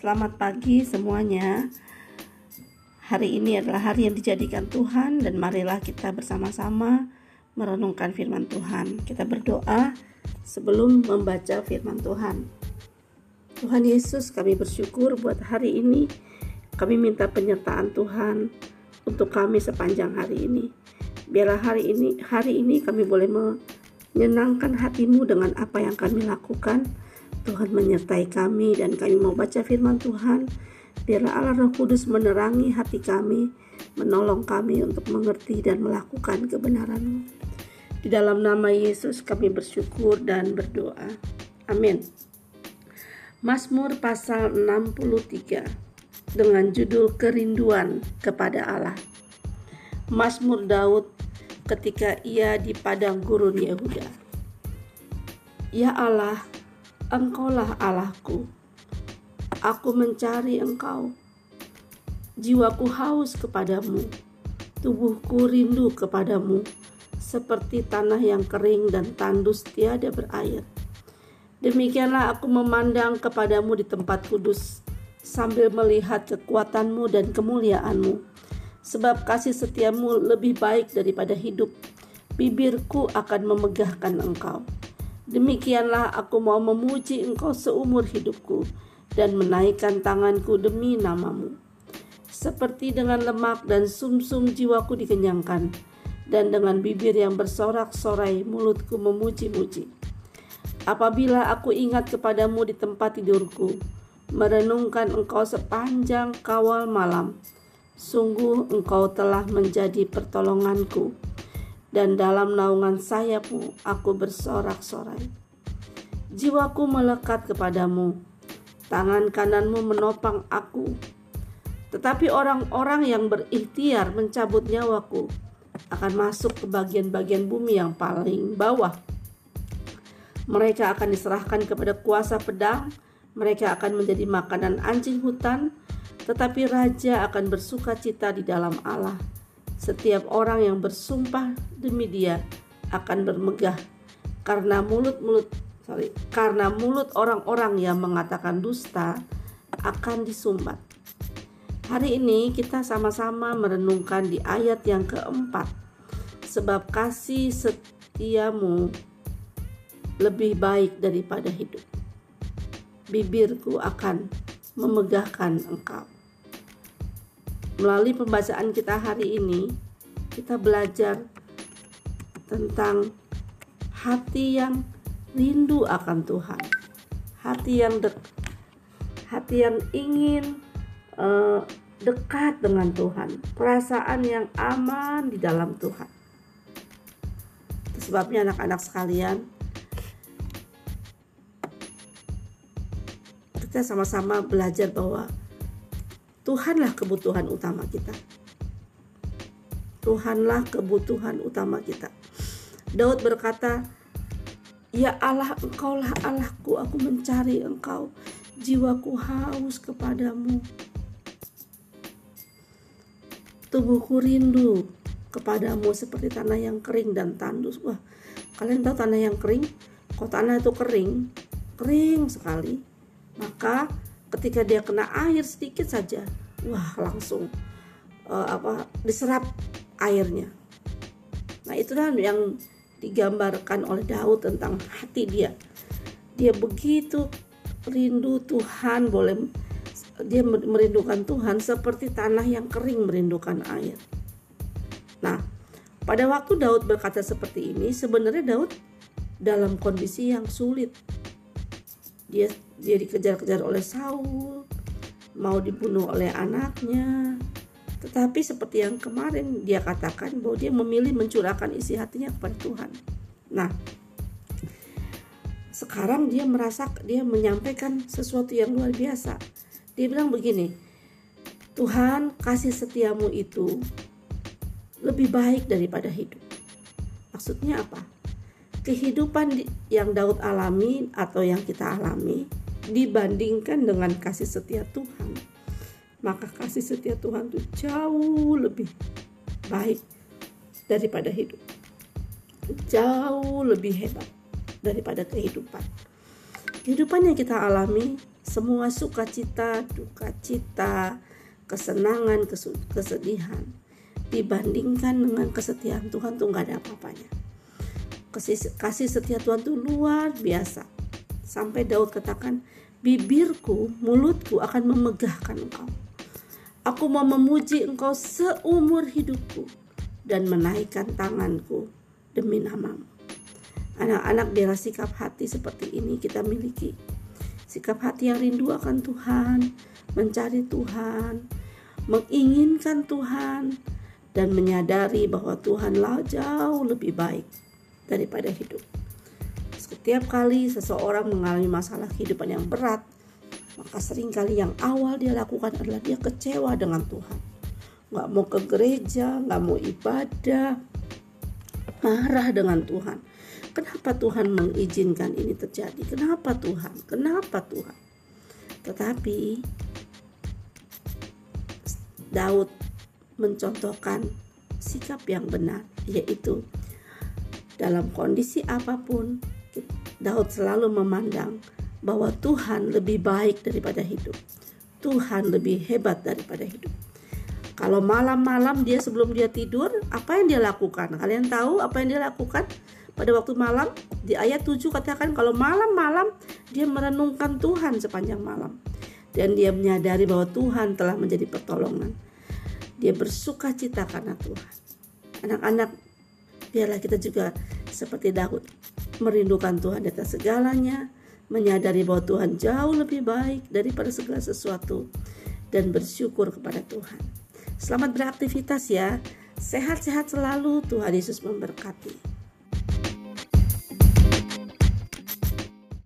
Selamat pagi semuanya. Hari ini adalah hari yang dijadikan Tuhan dan marilah kita bersama-sama merenungkan firman Tuhan. Kita berdoa sebelum membaca firman Tuhan. Tuhan Yesus, kami bersyukur buat hari ini. Kami minta penyertaan Tuhan untuk kami sepanjang hari ini. Biarlah hari ini hari ini kami boleh menyenangkan hatimu dengan apa yang kami lakukan Tuhan menyertai kami dan kami mau baca firman Tuhan. Biarlah Allah Roh Kudus menerangi hati kami, menolong kami untuk mengerti dan melakukan kebenaran Di dalam nama Yesus kami bersyukur dan berdoa. Amin. Mazmur pasal 63 dengan judul kerinduan kepada Allah. Mazmur Daud ketika ia di padang gurun Yehuda. Ya Allah, Engkaulah Allahku. Aku mencari Engkau. Jiwaku haus kepadamu. Tubuhku rindu kepadamu, seperti tanah yang kering dan tandus tiada berair. Demikianlah aku memandang kepadamu di tempat kudus, sambil melihat kekuatanmu dan kemuliaanmu. Sebab kasih setiamu lebih baik daripada hidup, bibirku akan memegahkan engkau. Demikianlah aku mau memuji engkau seumur hidupku dan menaikkan tanganku demi namamu. Seperti dengan lemak dan sumsum -sum jiwaku dikenyangkan, dan dengan bibir yang bersorak-sorai mulutku memuji-muji. Apabila aku ingat kepadamu di tempat tidurku, merenungkan engkau sepanjang kawal malam, sungguh engkau telah menjadi pertolonganku dan dalam naungan sayapmu aku bersorak-sorai. Jiwaku melekat kepadamu, tangan kananmu menopang aku. Tetapi orang-orang yang berikhtiar mencabut nyawaku akan masuk ke bagian-bagian bumi yang paling bawah. Mereka akan diserahkan kepada kuasa pedang, mereka akan menjadi makanan anjing hutan, tetapi raja akan bersuka cita di dalam Allah setiap orang yang bersumpah demi dia akan bermegah karena mulut-mulut sorry karena mulut orang-orang yang mengatakan dusta akan disumbat. Hari ini kita sama-sama merenungkan di ayat yang keempat sebab kasih setiamu lebih baik daripada hidup. Bibirku akan memegahkan engkau. Melalui pembacaan kita hari ini, kita belajar tentang hati yang rindu akan Tuhan, hati yang dek, hati yang ingin uh, dekat dengan Tuhan, perasaan yang aman di dalam Tuhan. Itu sebabnya anak-anak sekalian, kita sama-sama belajar bahwa Tuhanlah kebutuhan utama kita. Tuhanlah kebutuhan utama kita. Daud berkata, Ya Allah, engkaulah Allahku, aku mencari engkau. Jiwaku haus kepadamu. Tubuhku rindu kepadamu seperti tanah yang kering dan tandus. Wah, kalian tahu tanah yang kering? Kalau tanah itu kering, kering sekali, maka ketika dia kena air sedikit saja wah langsung uh, apa diserap airnya. Nah itulah yang digambarkan oleh Daud tentang hati dia. Dia begitu rindu Tuhan boleh dia merindukan Tuhan seperti tanah yang kering merindukan air. Nah pada waktu Daud berkata seperti ini sebenarnya Daud dalam kondisi yang sulit dia dia dikejar-kejar oleh Saul mau dibunuh oleh anaknya. Tetapi seperti yang kemarin dia katakan bahwa dia memilih mencurahkan isi hatinya kepada Tuhan. Nah sekarang dia merasa dia menyampaikan sesuatu yang luar biasa. Dia bilang begini Tuhan kasih setiamu itu lebih baik daripada hidup. Maksudnya apa kehidupan yang Daud alami atau yang kita alami dibandingkan dengan kasih setia Tuhan, maka kasih setia Tuhan itu jauh lebih baik daripada hidup. Jauh lebih hebat daripada kehidupan. Kehidupan yang kita alami semua sukacita, duka cita, kesenangan, kesedihan dibandingkan dengan kesetiaan Tuhan tuh nggak ada apa-apanya. Kasih, setia Tuhan tuh luar biasa. Sampai Daud katakan, bibirku, mulutku akan memegahkan engkau. Aku mau memuji engkau seumur hidupku dan menaikkan tanganku demi namamu. Anak-anak biarlah sikap hati seperti ini kita miliki. Sikap hati yang rindu akan Tuhan, mencari Tuhan, menginginkan Tuhan, dan menyadari bahwa Tuhanlah jauh lebih baik daripada hidup. Setiap kali seseorang mengalami masalah kehidupan yang berat, maka sering kali yang awal dia lakukan adalah dia kecewa dengan Tuhan. Gak mau ke gereja, gak mau ibadah, marah dengan Tuhan. Kenapa Tuhan mengizinkan ini terjadi? Kenapa Tuhan? Kenapa Tuhan? Tetapi Daud mencontohkan sikap yang benar, yaitu dalam kondisi apa pun, Daud selalu memandang bahwa Tuhan lebih baik daripada hidup. Tuhan lebih hebat daripada hidup. Kalau malam-malam dia sebelum dia tidur, apa yang dia lakukan? Kalian tahu apa yang dia lakukan? Pada waktu malam, di ayat 7 katakan kalau malam-malam dia merenungkan Tuhan sepanjang malam dan dia menyadari bahwa Tuhan telah menjadi pertolongan. Dia bersuka cita karena Tuhan. Anak-anak, biarlah kita juga seperti Daud, merindukan Tuhan di atas segalanya, menyadari bahwa Tuhan jauh lebih baik daripada segala sesuatu, dan bersyukur kepada Tuhan. Selamat beraktivitas ya. Sehat-sehat selalu. Tuhan Yesus memberkati.